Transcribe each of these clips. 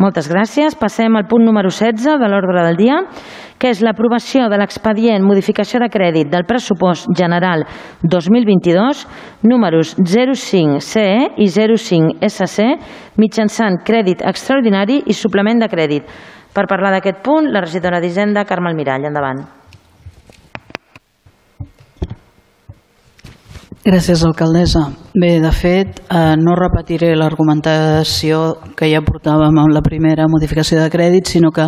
Moltes gràcies. Passem al punt número 16 de l'ordre del dia, que és l'aprovació de l'expedient modificació de crèdit del pressupost general 2022, números 05CE i 05SC, mitjançant crèdit extraordinari i suplement de crèdit. Per parlar d'aquest punt, la regidora d'Hisenda, Carme Almirall. Endavant. Gràcies, alcaldessa. Bé, de fet, eh, no repetiré l'argumentació que ja portàvem amb la primera modificació de crèdit, sinó que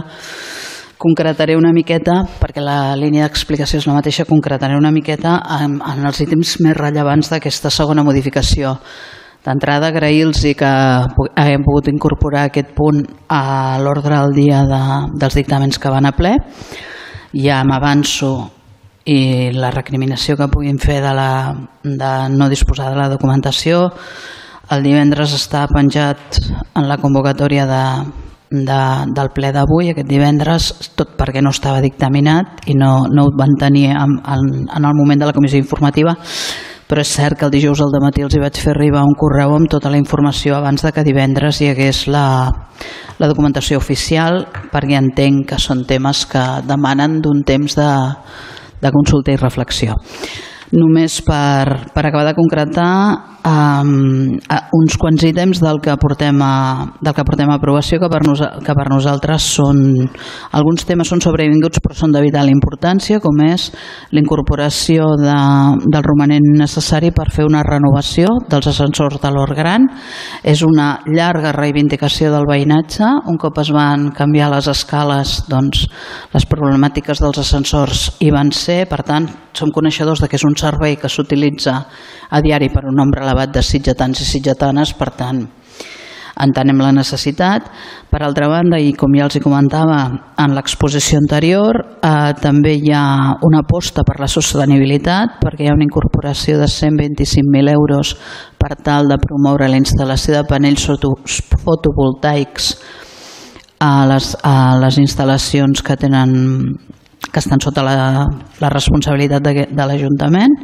concretaré una miqueta, perquè la línia d'explicació és la mateixa, concretaré una miqueta en, en els ítems més rellevants d'aquesta segona modificació. D'entrada, agrair-los que haguem pogut incorporar aquest punt a l'ordre del dia de, dels dictaments que van a ple. Ja m'avanço i la recriminació que puguin fer de, la, de no disposar de la documentació. El divendres està penjat en la convocatòria de, de, del ple d'avui, aquest divendres, tot perquè no estava dictaminat i no, no ho van tenir en, en, en el moment de la comissió informativa, però és cert que el dijous al matí els hi vaig fer arribar un correu amb tota la informació abans de que divendres hi hagués la, la documentació oficial, perquè entenc que són temes que demanen d'un temps de, de consulta i reflexió. Només per, per acabar de concretar um, uns quants ítems del que portem a, del que portem a aprovació que per, nos, que per nosaltres són alguns temes són sobrevinguts però són de vital importància com és l'incorporació de, del romanent necessari per fer una renovació dels ascensors de l'Or Gran. És una llarga reivindicació del veïnatge. Un cop es van canviar les escales doncs les problemàtiques dels ascensors hi van ser. Per tant som coneixedors de que és un servei que s'utilitza a diari per un nombre elevat de sitgetans i sitgetanes, per tant, entenem la necessitat. Per altra banda, i com ja els hi comentava en l'exposició anterior, eh, també hi ha una aposta per la sostenibilitat, perquè hi ha una incorporació de 125.000 euros per tal de promoure la instal·lació de panells fotovoltaics a les, a les instal·lacions que tenen que estan sota la, la responsabilitat de, de l'Ajuntament.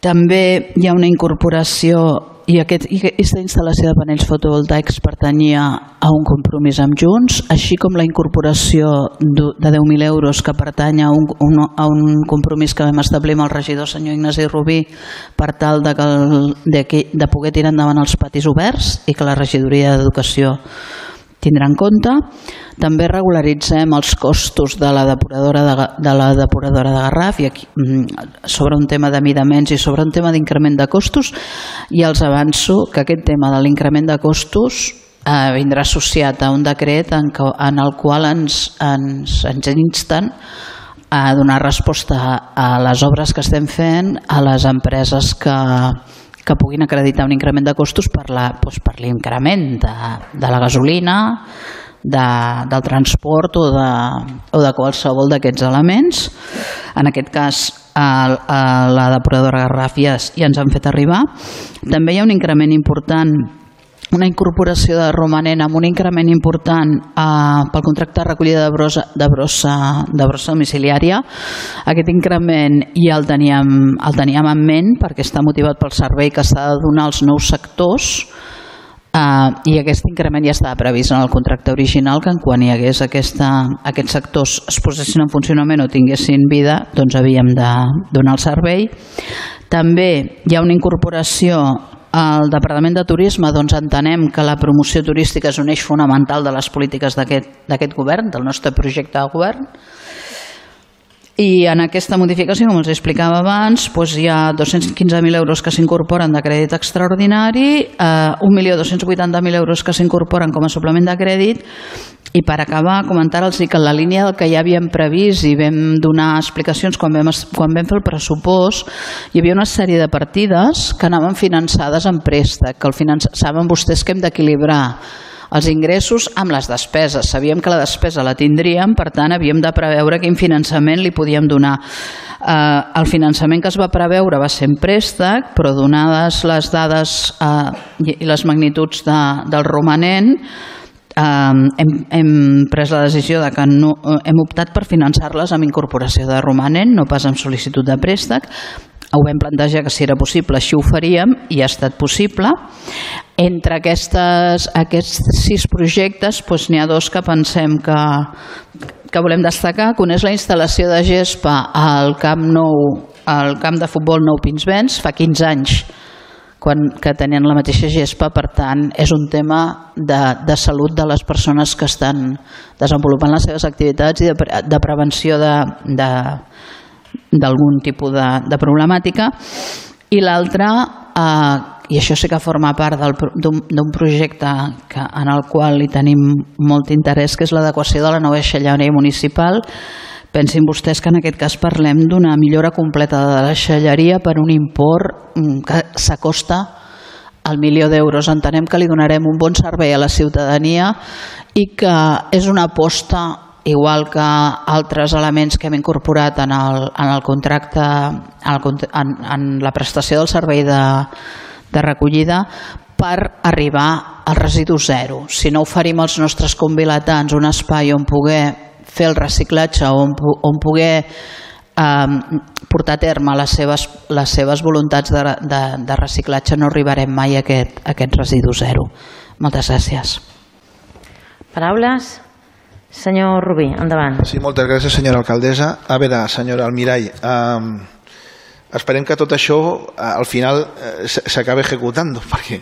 També hi ha una incorporació i, aquest, i aquesta instal·lació de panells fotovoltaics pertanyia a un compromís amb Junts, així com la incorporació de 10.000 euros que pertany a un, un, a un compromís que vam establir amb el regidor senyor Ignasi Rubí per tal de, que el, de, que, de poder tirar endavant els patis oberts i que la regidoria d'Educació tindrà en compte. També regularitzem els costos de la depuradora de, de, la depuradora de Garraf i aquí, mm, sobre un tema de midaments i sobre un tema d'increment de costos i els avanço que aquest tema de l'increment de costos eh, vindrà associat a un decret en, que, en el qual ens, ens, ens insten a donar resposta a les obres que estem fent a les empreses que, que puguin acreditar un increment de costos per l'increment doncs, de, de la gasolina, de, del transport o de, o de qualsevol d'aquests elements. En aquest cas, a, a la depuradora Garraf ja, ja ens han fet arribar. També hi ha un increment important una incorporació de romanent amb un increment important eh, pel contracte de recollida de brossa, de, brossa, de brossa domiciliària. Aquest increment ja el teníem, el teníem en ment perquè està motivat pel servei que s'ha de donar als nous sectors eh, i aquest increment ja estava previst en el contracte original que en quan hi hagués aquesta, aquests sectors es posessin en funcionament o tinguessin vida doncs havíem de donar el servei. També hi ha una incorporació al Departament de Turisme doncs, entenem que la promoció turística és un eix fonamental de les polítiques d'aquest govern, del nostre projecte de govern. I en aquesta modificació, com els explicava abans, doncs hi ha 215.000 euros que s'incorporen de crèdit extraordinari, eh, 1.280.000 euros que s'incorporen com a suplement de crèdit i per acabar, comentar-los que en la línia del que ja havíem previst i vam donar explicacions quan vam, quan vam fer el pressupost, hi havia una sèrie de partides que anaven finançades en préstec, que el finanç... saben vostès que hem d'equilibrar els ingressos amb les despeses. Sabíem que la despesa la tindríem, per tant havíem de preveure quin finançament li podíem donar. Eh, el finançament que es va preveure va ser en préstec, però donades les dades eh, i les magnituds de, del romanent, eh, hem, hem pres la decisió de que no, hem optat per finançar-les amb incorporació de romanent, no pas amb sol·licitud de préstec. ho vam plantejar que si era possible així ho faríem i ha estat possible. Entre aquestes, aquests sis projectes doncs n'hi ha dos que pensem que, que volem destacar, un és la instal·lació de gespa al Camp Nou, al camp de futbol Nou Pinsbens, fa 15 anys quan, que tenien la mateixa gespa, per tant, és un tema de, de salut de les persones que estan desenvolupant les seves activitats i de, de prevenció d'algun tipus de, de problemàtica. I l'altre, eh, i això sí que forma part d'un projecte que, en el qual hi tenim molt interès, que és l'adequació de la nova xelleria municipal, Pensin vostès que en aquest cas parlem d'una millora completa de la xelleria per un import mm, que s'acosta al milió d'euros. Entenem que li donarem un bon servei a la ciutadania i que és una aposta igual que altres elements que hem incorporat en el, en el contracte, en, el, en, en la prestació del servei de, de recollida, per arribar al residu zero. Si no oferim als nostres convilatants un espai on poder fer el reciclatge, on, on poder eh, portar a terme les seves, les seves voluntats de, de, de reciclatge no arribarem mai a aquest, a aquest residu zero. Moltes gràcies. Paraules? Senyor Rubí, endavant. Sí, moltes gràcies, senyora alcaldessa. A veure, senyora Almirall, eh, esperem que tot això eh, al final eh, s'acabi executant, perquè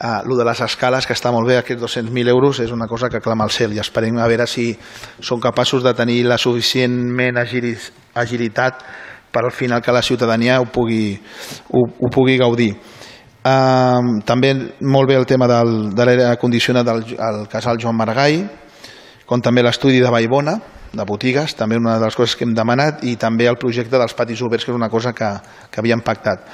Uh, lo de les escales, que està molt bé, aquests 200.000 euros, és una cosa que clama al cel i esperem a veure si són capaços de tenir la suficientment agilitat per al final que la ciutadania ho pugui, ho, ho pugui gaudir. Uh, també molt bé el tema del, de l'aire condicionat del al casal Joan Margai, com també l'estudi de Vallbona, de botigues, també una de les coses que hem demanat, i també el projecte dels patis oberts, que és una cosa que, que havíem pactat.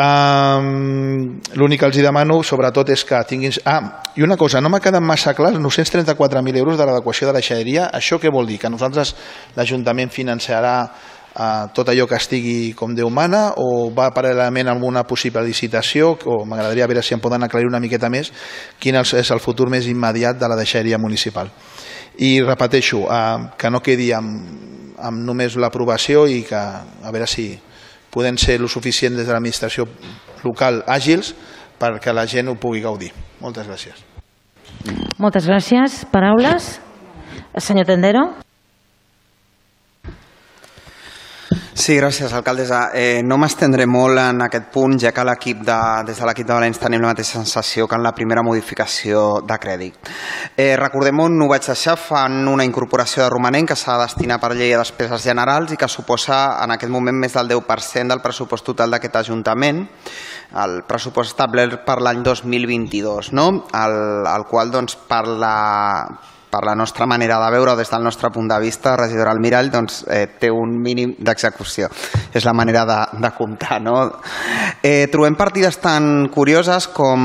Um, L'únic que els hi demano, sobretot, és que tinguin... Ah, i una cosa, no m'ha quedat massa clar, els 934.000 euros de l'adequació de la xereria, això què vol dir? Que nosaltres l'Ajuntament financiarà uh, tot allò que estigui com Déu mana o va paral·lelament amb una possible licitació o m'agradaria veure si em poden aclarir una miqueta més quin és el futur més immediat de la deixeria municipal. I repeteixo, uh, que no quedi amb, amb només l'aprovació i que a veure si podem ser lo suficient des de l'administració local àgils perquè la gent ho pugui gaudir. Moltes gràcies. Moltes gràcies. Paraules? Senyor Tendero. Sí, gràcies, alcaldessa. Eh, no m'estendré molt en aquest punt, ja que l'equip de, des de l'equip de Valens tenim la mateixa sensació que en la primera modificació de crèdit. Eh, recordem on ho vaig deixar, fan una incorporació de romanent que s'ha de destinar per llei a despeses generals i que suposa en aquest moment més del 10% del pressupost total d'aquest Ajuntament el pressupost establert per l'any 2022, no? el, el qual doncs, per, la, per la nostra manera de veure, des del nostre punt de vista, regidor Almirall doncs, eh, té un mínim d'execució. És la manera de, de comptar. No? Eh, trobem partides tan curioses com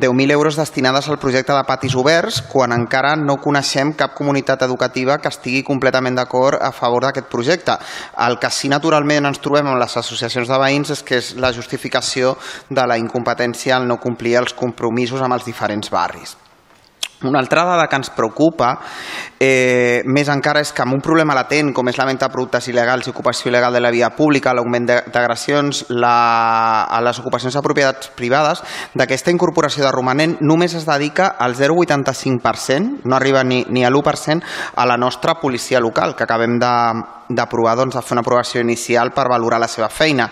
10.000 euros destinades al projecte de patis oberts quan encara no coneixem cap comunitat educativa que estigui completament d'acord a favor d'aquest projecte. El que sí naturalment ens trobem amb les associacions de veïns és que és la justificació de la incompetència al no complir els compromisos amb els diferents barris. Una altra dada que ens preocupa eh, més encara és que amb un problema latent com és la venda de productes il·legals i ocupació il·legal de la via pública, l'augment d'agressions la, a les ocupacions de propietats privades, d'aquesta incorporació de romanent només es dedica al 0,85%, no arriba ni, ni a l'1% a la nostra policia local, que acabem de, d'aprovar doncs, de fer una aprovació inicial per valorar la seva feina.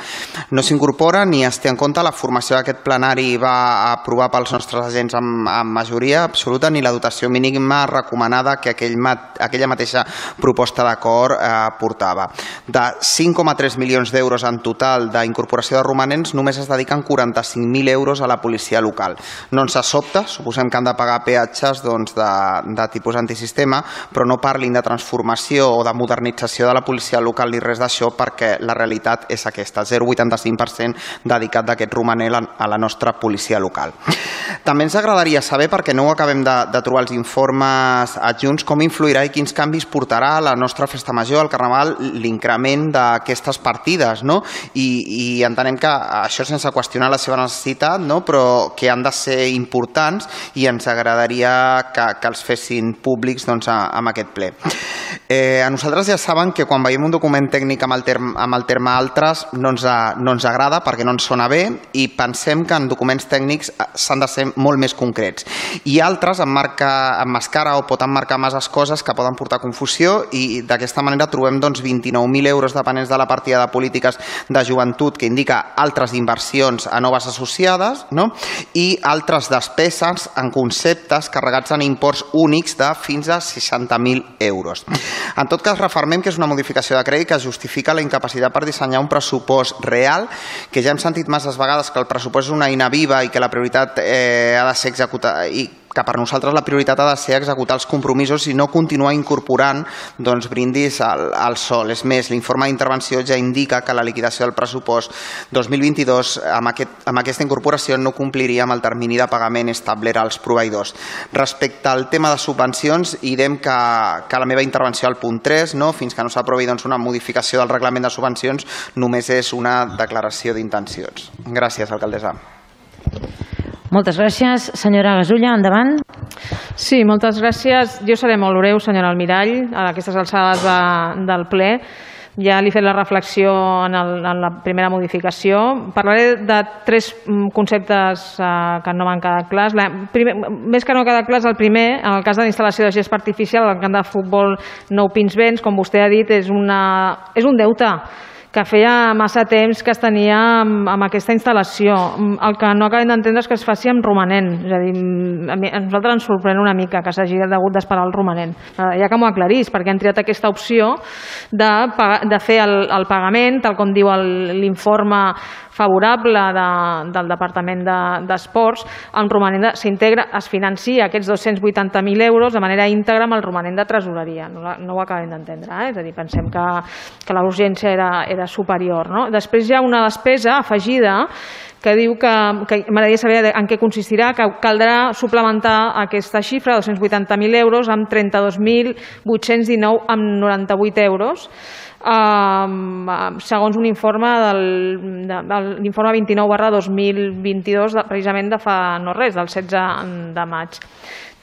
No s'incorpora ni es té en compte la formació d'aquest plenari va aprovar pels nostres agents amb, amb majoria absoluta ni la dotació mínima recomanada que aquell mat, aquella mateixa proposta d'acord eh, portava. De 5,3 milions d'euros en total d'incorporació de romanents només es dediquen 45.000 euros a la policia local. No ens sobta, suposem que han de pagar peatges doncs, de, de tipus antisistema, però no parlin de transformació o de modernització de la policia local ni res d'això perquè la realitat és aquesta, 0,85% dedicat d'aquest romanel a la nostra policia local. També ens agradaria saber, perquè no ho acabem de, de trobar els informes adjunts, com influirà i quins canvis portarà a la nostra festa major, al Carnaval, l'increment d'aquestes partides, no? I, I entenem que això sense qüestionar la seva necessitat, no? però que han de ser importants i ens agradaria que, que els fessin públics doncs, amb aquest ple. Eh, a nosaltres ja saben que quan veiem un document tècnic amb el terme, amb el terme altres no ens, no ens agrada perquè no ens sona bé i pensem que en documents tècnics eh, s'han de ser molt més concrets. I altres emmarca, emmascara o pot emmarcar masses coses que poden portar confusió i d'aquesta manera trobem doncs, 29.000 euros dependents de la partida de polítiques de joventut que indica altres inversions a noves associades no? i altres despeses en conceptes carregats en imports únics de fins a 60.000 euros. En tot cas, refermem que és una modificació de crèdit que justifica la incapacitat per dissenyar un pressupost real, que ja hem sentit masses vegades que el pressupost és una eina viva i que la prioritat eh, ha de ser executada i que per nosaltres la prioritat ha de ser executar els compromisos i no continuar incorporant doncs, brindis al, al sol. És més, l'informe d'intervenció ja indica que la liquidació del pressupost 2022 amb, aquest, amb aquesta incorporació no compliria amb el termini de pagament establert als proveïdors. Respecte al tema de subvencions, idem que, que la meva intervenció al punt 3, no? fins que no s'aprovi doncs, una modificació del reglament de subvencions, només és una declaració d'intencions. Gràcies, alcaldessa. Moltes gràcies. Senyora Gasulla, endavant. Sí, moltes gràcies. Jo seré molt breu, senyora Almirall, a aquestes alçades de, del ple. Ja li he fet la reflexió en, el, en la primera modificació. Parlaré de tres mm, conceptes eh, que no m'han quedat clars. La, primer, més que no quedat clars, el primer, en el cas de l'instal·lació de gest artificial, el camp de futbol Nou Pins Vents, com vostè ha dit, és, una, és un deute que feia massa temps que es tenia amb, amb aquesta instal·lació. El que no acabem d'entendre és que es faci amb romanent. És a dir, a, mi, a nosaltres ens sorprèn una mica que s'hagi hagut d'esperar el romanent. Ja que m'ho aclarís, perquè han triat aquesta opció de, de fer el, el pagament, tal com diu l'informe favorable de, del Departament d'Esports, de, romanent s'integra, es financia aquests 280.000 euros de manera íntegra amb el romanent de tresoreria. No, no ho acabem d'entendre, eh? és a dir, pensem que, que la urgència era, era superior. No? Després hi ha una despesa afegida que diu que, que m'agradaria saber en què consistirà, que caldrà suplementar aquesta xifra, 280.000 euros, amb 32.819 amb 98 euros, eh, segons un informe del, de, de l'informe 29 barra 2022 de, precisament de fa no res, del 16 de maig.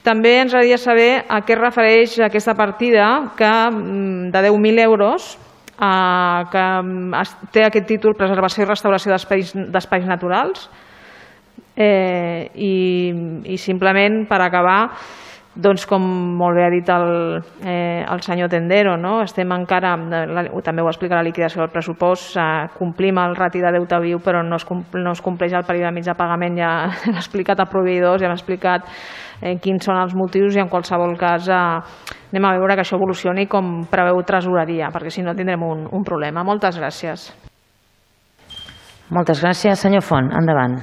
També ens agradaria saber a què refereix aquesta partida que, mm, de 10.000 euros que mm, té aquest títol Preservació i restauració d'espais naturals eh, i, i simplement per acabar doncs, com molt bé ha dit el, eh, el senyor Tendero, no? estem encara, la, també ho explica la liquidació del pressupost, eh, complim el rati de deute viu però no es, no es compleix el període mig de pagament, ja l'ha explicat a proveïdors, ja hem explicat eh, quins són els motius i en qualsevol cas eh, anem a veure que això evolucioni com preveu tresoreria, perquè si no tindrem un, un problema. Moltes gràcies. Moltes gràcies. Senyor Font, endavant.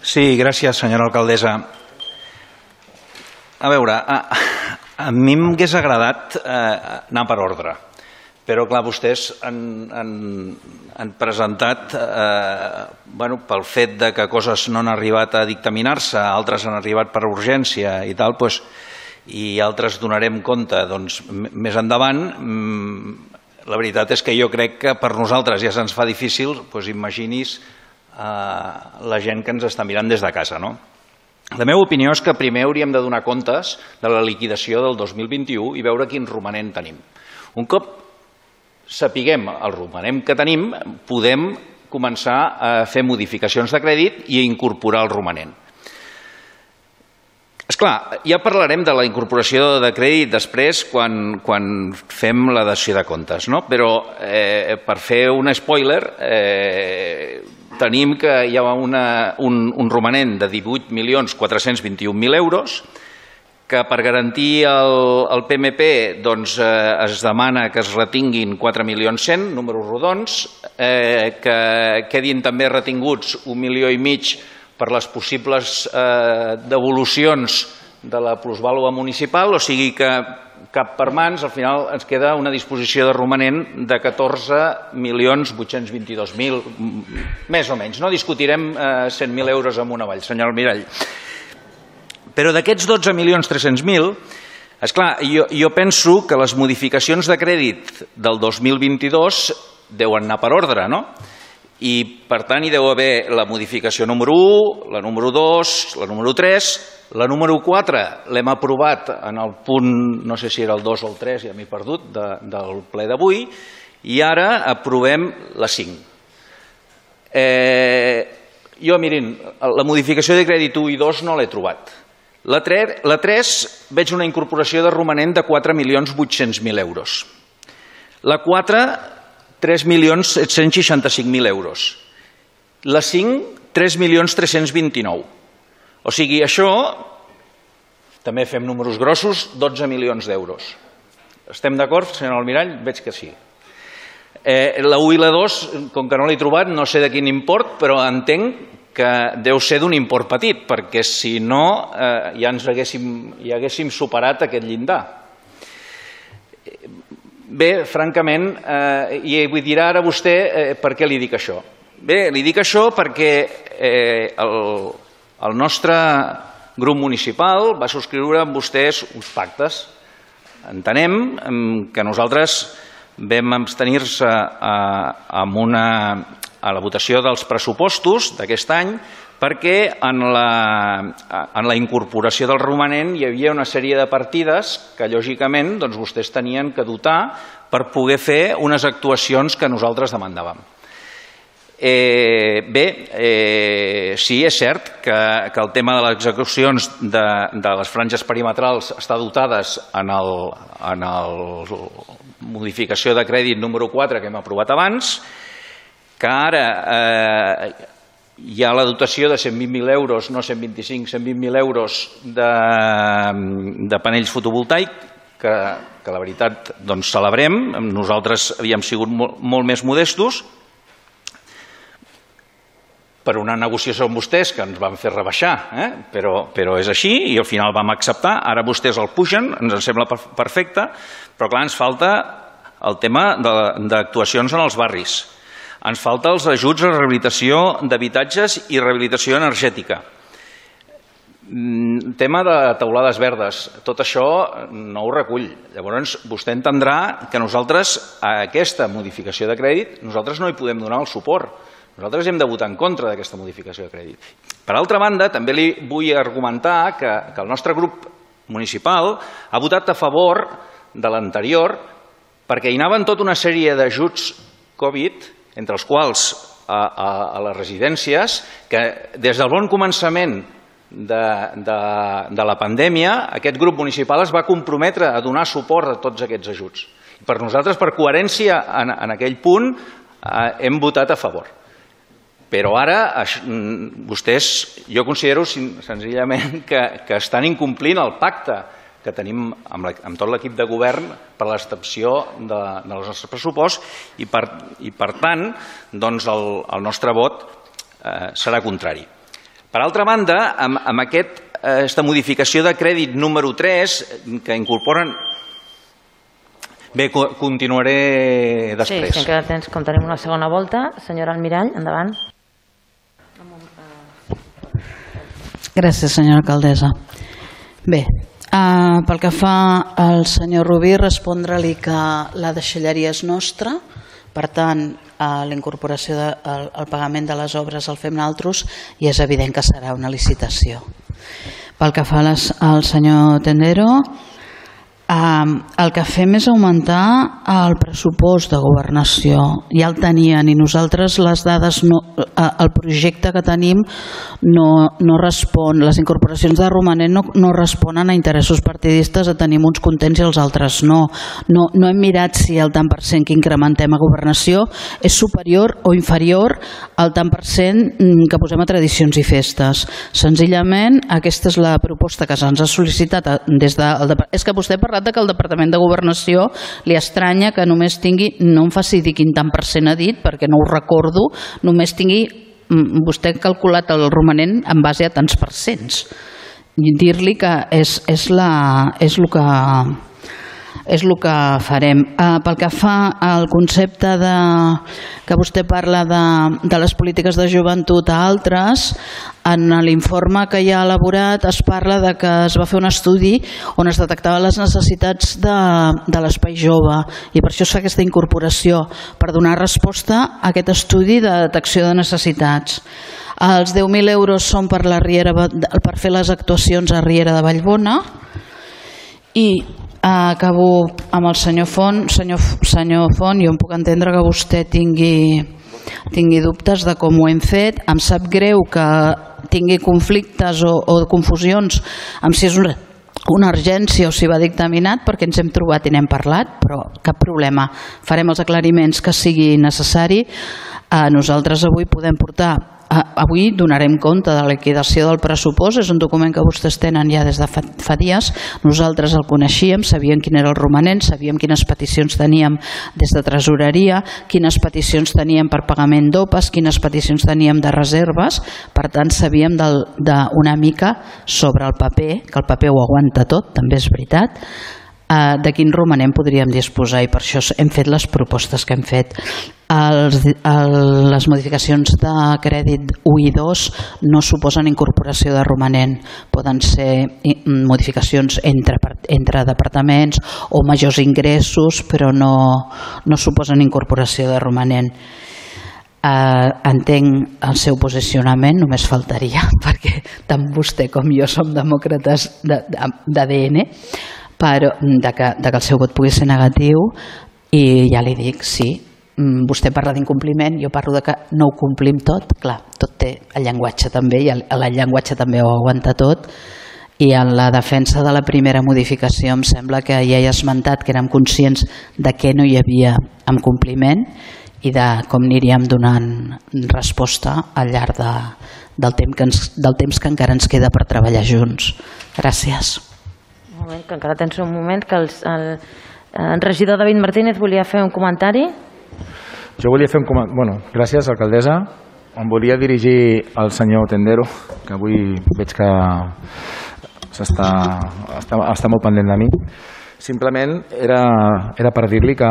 Sí, gràcies, senyora alcaldessa. A veure, a, a mi m'hagués agradat eh, anar per ordre, però clar, vostès han, han, han presentat, eh, bueno, pel fet de que coses no han arribat a dictaminar-se, altres han arribat per urgència i tal, doncs, i altres donarem compte doncs, més endavant. Mm, la veritat és que jo crec que per nosaltres ja se'ns fa difícil, doncs imagini's eh, la gent que ens està mirant des de casa, no? La meva opinió és que primer hauríem de donar comptes de la liquidació del 2021 i veure quin romanent tenim. Un cop sapiguem el romanent que tenim, podem començar a fer modificacions de crèdit i a incorporar el romanent. És clar, ja parlarem de la incorporació de crèdit després quan, quan fem la dació de comptes, no? però eh, per fer un spoiler, eh, tenim que hi ha una, un, un romanent de 18.421.000 euros, que per garantir el, el PMP doncs, eh, es demana que es retinguin 4.100.000, números rodons, eh, que quedin també retinguts un milió i mig per les possibles eh, devolucions de la plusvàlua municipal, o sigui que cap per mans, al final ens queda una disposició de romanent de 14.822.000, més o menys. No discutirem eh, 100.000 euros amb una vall, senyor Almirall. Però d'aquests 12.300.000, és clar, jo, jo penso que les modificacions de crèdit del 2022 deuen anar per ordre, no? I, per tant, hi deu haver la modificació número 1, la número 2, la número 3, La número 4 l'hem aprovat en el punt, no sé si era el 2 o el 3, ja m'he perdut, de, del ple d'avui, i ara aprovem la 5. Eh, jo, mirin, la modificació de crèdit 1 i 2 no l'he trobat. La 3, la 3 veig una incorporació de romanent de 4.800.000 euros. La 4, 3.765.000 euros. La 5, 3.329.000. O sigui, això, també fem números grossos, 12 milions d'euros. Estem d'acord, senyor Almirall? Veig que sí. Eh, la 1 i la 2, com que no l'he trobat, no sé de quin import, però entenc que deu ser d'un import petit, perquè si no eh, ja ens haguéssim, ja haguéssim superat aquest llindar. Bé, francament, eh, i vull dir ara a vostè eh, per què li dic això. Bé, li dic això perquè eh, el, el nostre grup municipal va subscriure amb vostès uns pactes. Entenem que nosaltres vam abstenir-se a, una, a la votació dels pressupostos d'aquest any perquè en la, en la incorporació del romanent hi havia una sèrie de partides que, lògicament, doncs, vostès tenien que dotar per poder fer unes actuacions que nosaltres demandàvem. Eh, bé, eh, sí, és cert que, que el tema de les execucions de, de les franges perimetrals està dotades en el, en el modificació de crèdit número 4 que hem aprovat abans, que ara eh, hi ha la dotació de 120.000 euros, no 125, 120.000 euros de, de panells fotovoltaics, que, que la veritat doncs, celebrem. Nosaltres havíem sigut molt, molt més modestos, per una negociació amb vostès que ens van fer rebaixar, eh? però, però és així i al final vam acceptar, ara vostès el pugen, ens sembla perfecte, però clar, ens falta el tema d'actuacions en els barris, ens falta els ajuts a rehabilitació d'habitatges i rehabilitació energètica, mm, tema de taulades verdes, tot això no ho recull. Llavors, vostè entendrà que nosaltres, a aquesta modificació de crèdit, nosaltres no hi podem donar el suport nosaltres hem de votar en contra d'aquesta modificació de crèdit. Per altra banda, també li vull argumentar que, que el nostre grup municipal ha votat a favor de l'anterior perquè hi anaven tota una sèrie d'ajuts Covid, entre els quals a, a, a les residències, que des del bon començament de, de, de la pandèmia, aquest grup municipal es va comprometre a donar suport a tots aquests ajuts. Per nosaltres, per coherència en, en aquell punt, eh, hem votat a favor. Però ara mm, vostès, jo considero senzillament que, que estan incomplint el pacte que tenim amb, la, amb tot l'equip de govern per l'excepció de, de los nostres pressuposts i per, i per tant doncs el, el nostre vot eh, serà contrari. Per altra banda, amb, amb aquest, eh, aquesta modificació de crèdit número 3 que incorporen Bé, continuaré després. Sí, si encara tens, com tenim una segona volta. Senyora Almirall, endavant. Gràcies, senyora alcaldessa. Bé, uh, pel que fa al senyor Rubí, respondre-li que la deixalleria és nostra, per tant, uh, la incorporació del de, pagament de les obres el fem nosaltres i és evident que serà una licitació. Pel que fa les, al senyor Tendero, Uh, el que fem és augmentar el pressupost de governació. Ja el tenien i nosaltres les dades, no, uh, el projecte que tenim no, no respon, les incorporacions de romanent no, no responen a interessos partidistes, a tenim uns contents i els altres no. No, no hem mirat si el tant per cent que incrementem a governació és superior o inferior al tant per cent mm, que posem a tradicions i festes. Senzillament, aquesta és la proposta que se'ns ha sol·licitat des del de, és que vostè ha de que el Departament de Governació li estranya que només tingui, no em dir quin tant per cent ha dit, perquè no ho recordo, només tingui, mm, vostè ha calculat el romanent en base a tants percents. Dir-li que és, és, la, és el que és el que farem. Uh, pel que fa al concepte de, que vostè parla de, de les polítiques de joventut a altres, en l'informe que hi ha elaborat es parla de que es va fer un estudi on es detectaven les necessitats de, de l'espai jove i per això es fa aquesta incorporació, per donar resposta a aquest estudi de detecció de necessitats. Els 10.000 euros són per, la Riera, per fer les actuacions a Riera de Vallbona i acabo amb el senyor Font. Senyor, senyor Font, jo em puc entendre que vostè tingui, tingui dubtes de com ho hem fet. Em sap greu que tingui conflictes o, o confusions amb si és una, una urgència o si va dictaminat perquè ens hem trobat i n'hem parlat, però cap problema. Farem els aclariments que sigui necessari. Eh, nosaltres avui podem portar Avui donarem compte de la liquidació del pressupost, és un document que vostès tenen ja des de fa, fa dies, nosaltres el coneixíem, sabíem quin era el romanent, sabíem quines peticions teníem des de tresoreria, quines peticions teníem per pagament d'OPAs, quines peticions teníem de reserves, per tant sabíem d'una mica sobre el paper, que el paper ho aguanta tot, també és veritat, eh, de quin romanent podríem disposar i per això hem fet les propostes que hem fet. Els, el, les modificacions de crèdit 1 i 2 no suposen incorporació de romanent, poden ser modificacions entre, entre departaments o majors ingressos, però no, no suposen incorporació de romanent. Uh, entenc el seu posicionament, només faltaria, perquè tant vostè com jo som demòcrates d'ADN, però de que, de que el seu vot pugui ser negatiu i ja li dic, sí, mm, vostè parla d'incompliment, jo parlo de que no ho complim tot, clar, tot té el llenguatge també i el, el llenguatge també ho aguanta tot i en la defensa de la primera modificació em sembla que ja he esmentat que érem conscients de què no hi havia en compliment i de com aniríem donant resposta al llarg de, del, temps que ens, del temps que encara ens queda per treballar junts. Gràcies moment, que encara tens un moment, que el, el, el regidor David Martínez volia fer un comentari. Jo volia fer un comentari. Bueno, gràcies, alcaldessa. Em volia dirigir al senyor Tendero, que avui veig que està, està, està molt pendent de mi. Simplement era, era per dir-li que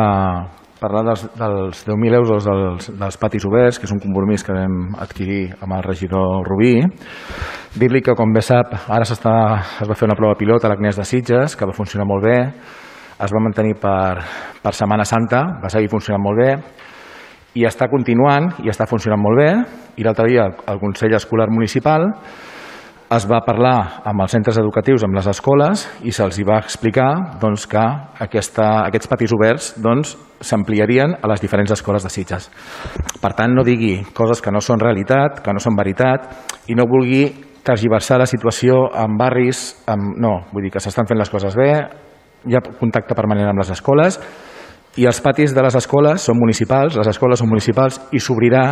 parlar dels, dels 10.000 euros dels, dels patis oberts, que és un compromís que vam adquirir amb el regidor Rubí. Dir-li que, com bé sap, ara es va fer una prova pilot a l'Agnès de Sitges, que va funcionar molt bé, es va mantenir per, per Setmana Santa, va seguir funcionant molt bé, i està continuant i està funcionant molt bé, i l'altre dia el Consell Escolar Municipal es va parlar amb els centres educatius, amb les escoles, i se'ls va explicar doncs, que aquesta, aquests patis oberts doncs, s'ampliarien a les diferents escoles de Sitges. Per tant, no digui coses que no són realitat, que no són veritat, i no vulgui tergiversar la situació en barris... Amb... No, vull dir que s'estan fent les coses bé, hi ha contacte permanent amb les escoles, i els patis de les escoles són municipals, les escoles són municipals i s'obrirà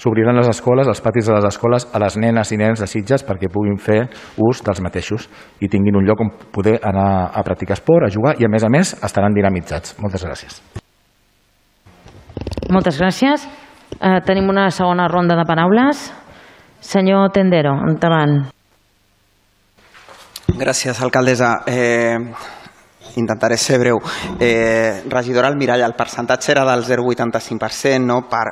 s'obriran les escoles, els patis de les escoles a les nenes i nens de Sitges perquè puguin fer ús dels mateixos i tinguin un lloc on poder anar a practicar esport, a jugar i a més a més estaran dinamitzats. Moltes gràcies. Moltes gràcies. Eh, tenim una segona ronda de paraules. Senyor Tendero, endavant. Gràcies, alcaldessa. Eh, intentaré ser breu. Eh, regidora Almirall, el percentatge era del 0,85%, no? Per,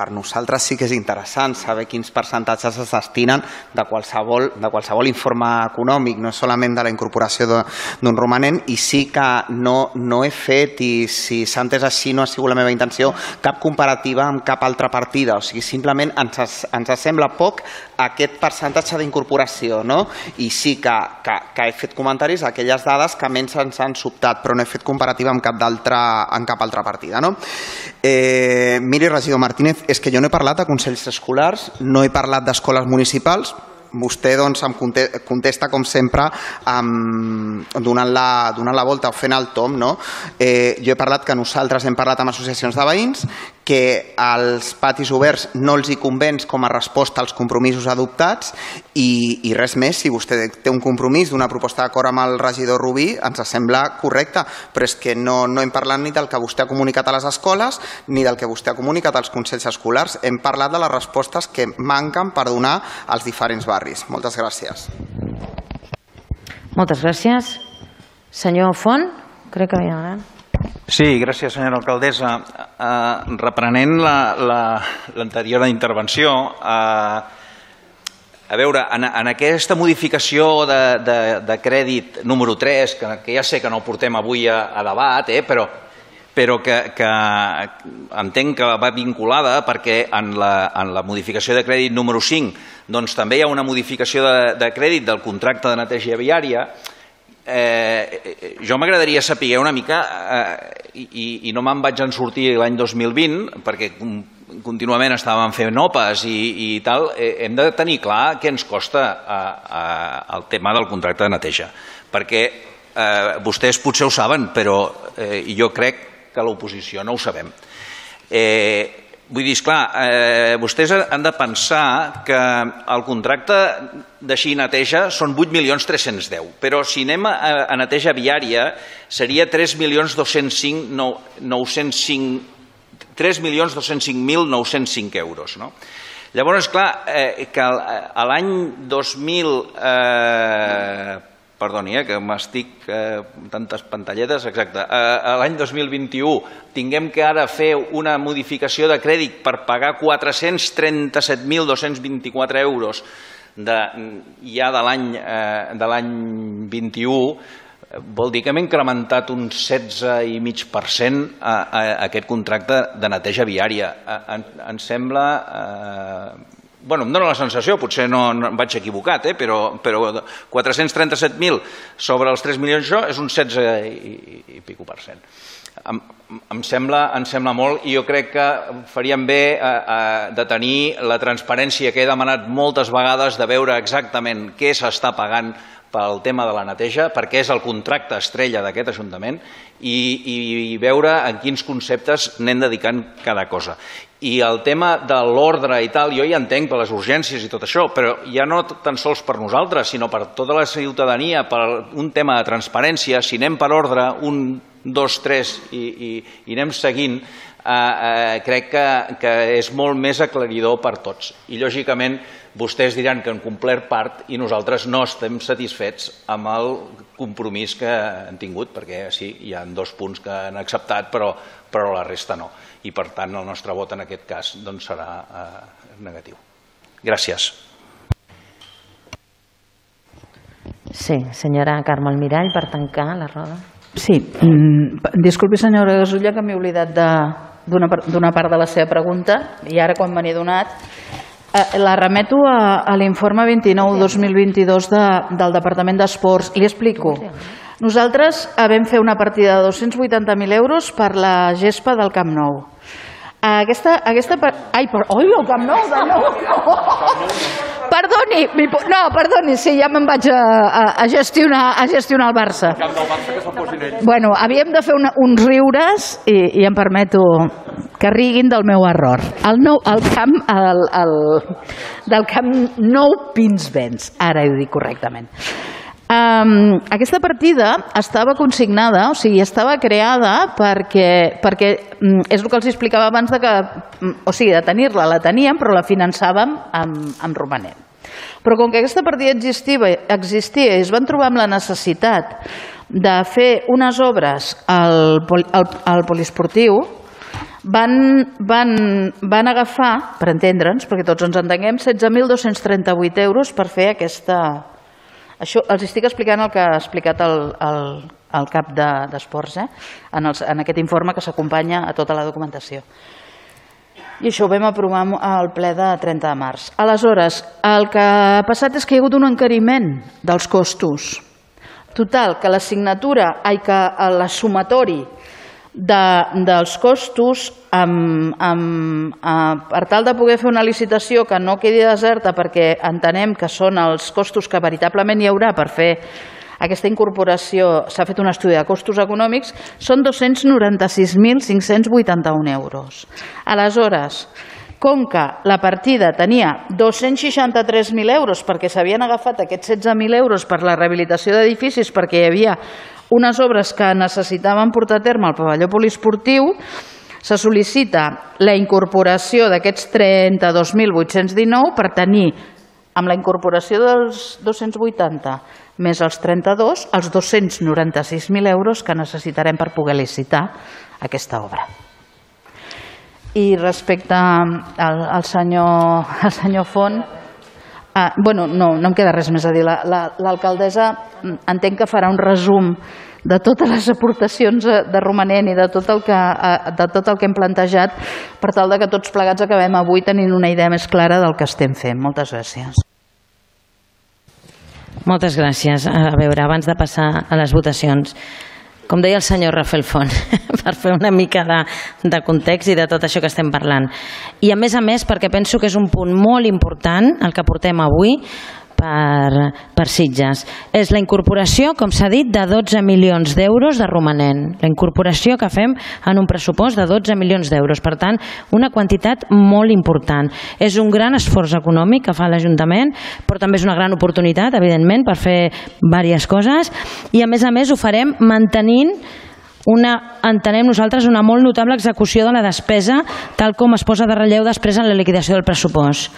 per nosaltres sí que és interessant saber quins percentatges es destinen de qualsevol, de qualsevol informe econòmic, no solament de la incorporació d'un romanent, i sí que no, no he fet, i si s'ha entès així no ha sigut la meva intenció, cap comparativa amb cap altra partida. O sigui, simplement ens, ens sembla poc aquest percentatge d'incorporació, no? I sí que, que, que he fet comentaris a aquelles dades que menys ens han sobtat, però no he fet comparativa amb cap, en cap altra partida, no? Eh, miri, regidor Martínez, és que jo no he parlat de consells escolars, no he parlat d'escoles municipals, vostè doncs, em contesta, com sempre, amb, donant, la, donant la volta o fent el tom. No? Eh, jo he parlat que nosaltres hem parlat amb associacions de veïns, que als patis oberts no els hi convenç com a resposta als compromisos adoptats i, i res més, si vostè té un compromís d'una proposta d'acord amb el regidor Rubí, ens sembla correcte, però és que no, no hem parlat ni del que vostè ha comunicat a les escoles ni del que vostè ha comunicat als consells escolars. Hem parlat de les respostes que manquen per donar als diferents barris. Moltes gràcies. Moltes gràcies. Senyor Font, crec que havia anat. Sí, gràcies senyora alcaldessa. Uh, reprenent l'anterior la, la, intervenció, uh, a veure, en, en aquesta modificació de, de, de crèdit número 3, que, que ja sé que no portem avui a, a debat, eh, però, però que, que entenc que va vinculada perquè en la, en la modificació de crèdit número 5 doncs també hi ha una modificació de, de crèdit del contracte de neteja viària eh, jo m'agradaria saber una mica eh, i, i no me'n vaig en sortir l'any 2020 perquè contínuament estàvem fent OPAs i, i tal, eh, hem de tenir clar què ens costa eh, eh, el tema del contracte de neteja. Perquè eh, vostès potser ho saben però eh, jo crec que l'oposició no ho sabem. Eh, Vull dir, esclar, eh, vostès han de pensar que el contracte de neteja són 8.310.000, però si anem a, a neteja viària seria 3.205.905 3.205.905 euros. No? Llavors, clar, eh, que l'any 2000, eh, perdoni, eh, que m'estic eh, tantes pantalletes, exacte, eh, l'any 2021 tinguem que ara fer una modificació de crèdit per pagar 437.224 euros de, ja de l'any eh, de l'any 21, vol dir que hem incrementat un 16,5% a, a, a aquest contracte de neteja viària. En, em sembla eh, bueno, em dóna la sensació, potser no, no em vaig equivocat, eh, però, però 437.000 sobre els 3 milions això és un 16 i, i, i pico per cent. Em, em, sembla, em sembla molt i jo crec que faríem bé eh, eh, de tenir la transparència que he demanat moltes vegades de veure exactament què s'està pagant pel tema de la neteja, perquè és el contracte estrella d'aquest Ajuntament i, i veure en quins conceptes anem dedicant cada cosa. I el tema de l'ordre i tal, jo ja entenc per les urgències i tot això, però ja no tan sols per nosaltres, sinó per tota la ciutadania, per un tema de transparència, si anem per ordre, un, dos, tres, i, i, i anem seguint, eh, eh, crec que, que és molt més aclaridor per tots. I, lògicament, vostès diran que han complert part i nosaltres no estem satisfets amb el compromís que han tingut, perquè sí, hi ha dos punts que han acceptat, però, però la resta no. I per tant el nostre vot en aquest cas doncs, serà eh, negatiu. Gràcies. Sí, senyora Carme Almirall, per tancar la roda. Sí, mm, disculpi senyora Gasulla que m'he oblidat d'una part de la seva pregunta i ara quan me n'he donat Eh, la remeto a, a l'informe 29-2022 de, del Departament d'Esports. Li explico. Nosaltres vam fer una partida de 280.000 euros per la gespa del Camp Nou. Aquesta, aquesta... Ai, per... Oi, el Camp Nou, de nou! Perdoni, no, perdoni, sí, ja me'n vaig a, a, a, gestionar, a gestionar el Barça. El camp del Barça que se'l posin ells. Bueno, havíem de fer una, uns riures i, i em permeto que riguin del meu error. El, nou, el camp, el, el, del camp nou Pinsbens, ara ho dic correctament. Um, aquesta partida estava consignada, o sigui, estava creada perquè, perquè um, és el que els explicava abans de que, um, o sigui, de tenir-la, la teníem, però la finançàvem amb, amb romanent. Però com que aquesta partida existia, existia i es van trobar amb la necessitat de fer unes obres al, al, al poliesportiu, van, van, van agafar, per entendre'ns, perquè tots ens entenguem, 16.238 euros per fer aquesta, això els estic explicant el que ha explicat el, el, el cap d'esports de, eh? en, els, en aquest informe que s'acompanya a tota la documentació. I això ho vam aprovar al ple de 30 de març. Aleshores, el que ha passat és que hi ha hagut un encariment dels costos. Total, que la signatura, ai, que la sumatori de, dels costos amb, amb, amb, per tal de poder fer una licitació que no quedi deserta perquè entenem que són els costos que veritablement hi haurà per fer aquesta incorporació, s'ha fet un estudi de costos econòmics, són 296.581 euros. Aleshores, com que la partida tenia 263.000 euros perquè s'havien agafat aquests 16.000 euros per la rehabilitació d'edificis perquè hi havia unes obres que necessitaven portar a terme al pavelló poliesportiu, se sol·licita la incorporació d'aquests 32.819 per tenir, amb la incorporació dels 280 més els 32, els 296.000 euros que necessitarem per poder licitar aquesta obra. I respecte al, al, senyor, al senyor Font, Ah, bueno, no, no em queda res més a dir. L'alcaldessa la, la, entenc que farà un resum de totes les aportacions eh, de romanent i de tot, el que, eh, de tot el que hem plantejat per tal de que tots plegats acabem avui tenint una idea més clara del que estem fent. Moltes gràcies. Moltes gràcies. A veure, abans de passar a les votacions, com deia el senyor Rafael Font, per fer una mica de, de context i de tot això que estem parlant. I a més a més perquè penso que és un punt molt important el que portem avui, per, per Sitges. És la incorporació, com s'ha dit, de 12 milions d'euros de romanent. La incorporació que fem en un pressupost de 12 milions d'euros. Per tant, una quantitat molt important. És un gran esforç econòmic que fa l'Ajuntament, però també és una gran oportunitat, evidentment, per fer diverses coses i, a més a més, ho farem mantenint una, entenem nosaltres, una molt notable execució de la despesa, tal com es posa de relleu després en la liquidació del pressupost.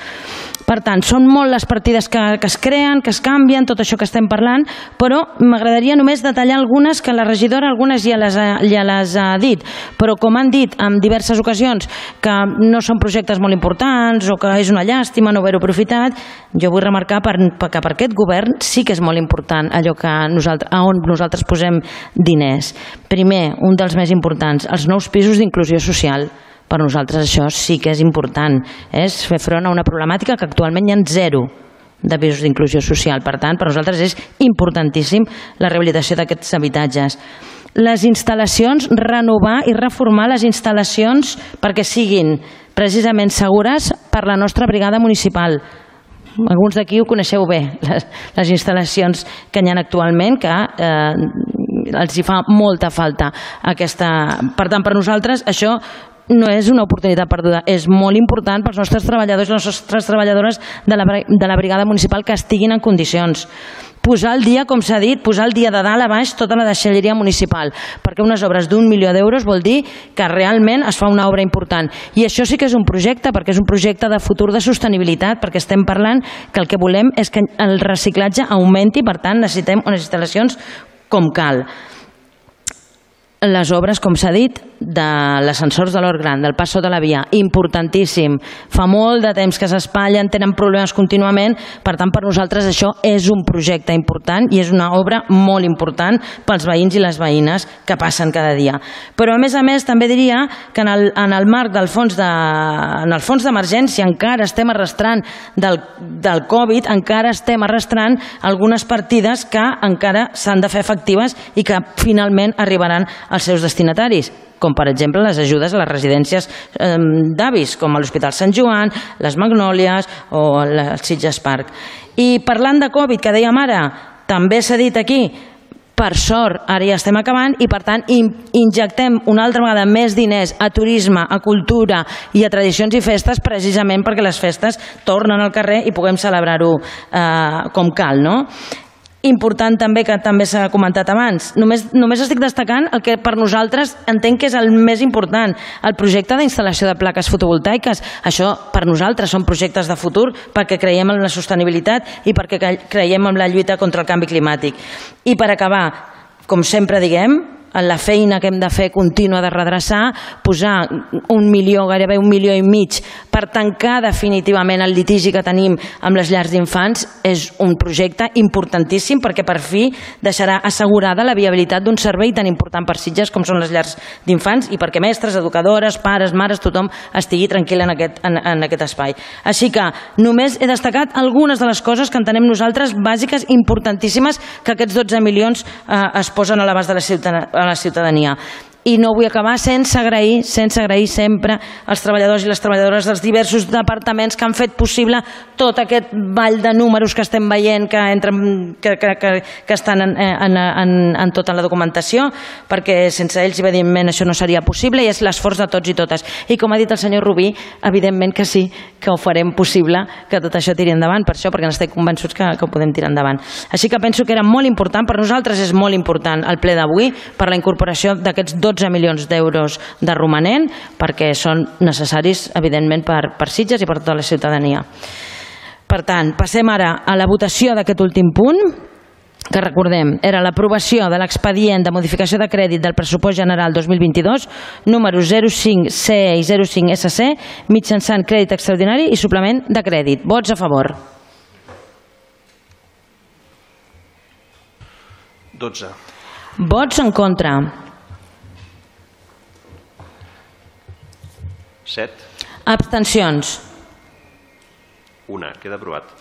Per tant, són molt les partides que, que es creen, que es canvien, tot això que estem parlant, però m'agradaria només detallar algunes que la regidora algunes ja les, ha, ja les ha dit, però com han dit en diverses ocasions que no són projectes molt importants o que és una llàstima no haver-ho aprofitat, jo vull remarcar per, que per aquest govern sí que és molt important allò que nosaltres, on nosaltres posem diners. Primer, un dels més importants, els nous pisos d'inclusió social. Per nosaltres això sí que és important, és fer front a una problemàtica que actualment hi ha zero de pisos d'inclusió social. Per tant, per nosaltres és importantíssim la rehabilitació d'aquests habitatges. Les instal·lacions, renovar i reformar les instal·lacions perquè siguin precisament segures per la nostra brigada municipal, alguns d'aquí ho coneixeu bé, les, les instal·lacions que hi ha actualment, que eh, els hi fa molta falta aquesta... Per tant, per nosaltres això no és una oportunitat perduda, és molt important pels nostres treballadors i les nostres treballadores de la, de la brigada municipal que estiguin en condicions posar el dia, com s'ha dit, posar el dia de dalt a baix tota la deixalleria municipal, perquè unes obres d'un milió d'euros vol dir que realment es fa una obra important. I això sí que és un projecte, perquè és un projecte de futur de sostenibilitat, perquè estem parlant que el que volem és que el reciclatge augmenti, per tant necessitem unes instal·lacions com cal les obres, com s'ha dit, de l'ascensors de l'Hort Gran, del pas sota la via, importantíssim. Fa molt de temps que s'espatllen, tenen problemes contínuament, per tant, per nosaltres això és un projecte important i és una obra molt important pels veïns i les veïnes que passen cada dia. Però, a més a més, també diria que en el, en el marc del fons de, en el fons d'emergència encara estem arrastrant del, del Covid, encara estem arrastrant algunes partides que encara s'han de fer efectives i que finalment arribaran als seus destinataris com per exemple les ajudes a les residències eh, d'avis, com a l'Hospital Sant Joan, les Magnòlies o el Sitges Park. I parlant de Covid, que dèiem ara, també s'ha dit aquí, per sort, ara ja estem acabant i per tant injectem una altra vegada més diners a turisme, a cultura i a tradicions i festes precisament perquè les festes tornen al carrer i puguem celebrar-ho eh, com cal. No? Important també, que també s'ha comentat abans. Només, només estic destacant el que per nosaltres entenc que és el més important, el projecte d'instal·lació de plaques fotovoltaiques. Això per nosaltres són projectes de futur perquè creiem en la sostenibilitat i perquè creiem en la lluita contra el canvi climàtic. I per acabar, com sempre diguem, en la feina que hem de fer contínua de redreçar, posar un milió, gairebé un milió i mig per tancar definitivament el litigi que tenim amb les llars d'infants és un projecte importantíssim perquè per fi deixarà assegurada la viabilitat d'un servei tan important per Sitges com són les llars d'infants i perquè mestres, educadores, pares, mares, tothom estigui tranquil en aquest, en, en aquest espai. Així que només he destacat algunes de les coses que entenem nosaltres bàsiques, importantíssimes, que aquests 12 milions eh, es posen a l'abast de la ciutadania a la ciutadania i no vull acabar sense agrair, sense agrair sempre als treballadors i les treballadores dels diversos departaments que han fet possible tot aquest ball de números que estem veient que, entren, que, que, que, que estan en, en, en, en tota la documentació, perquè sense ells, evidentment, això no seria possible i és l'esforç de tots i totes. I com ha dit el senyor Rubí, evidentment que sí, que ho farem possible que tot això tiri endavant, per això, perquè n'estic convençuts que, que ho podem tirar endavant. Així que penso que era molt important, per nosaltres és molt important el ple d'avui, per la incorporació d'aquests dos 12 milions d'euros de romanent perquè són necessaris, evidentment, per, per Sitges i per tota la ciutadania. Per tant, passem ara a la votació d'aquest últim punt que recordem, era l'aprovació de l'expedient de modificació de crèdit del pressupost general 2022, número 05CE i 05SC, mitjançant crèdit extraordinari i suplement de crèdit. Vots a favor. 12. Vots en contra. 7. Abstencions. Una. Queda aprovat.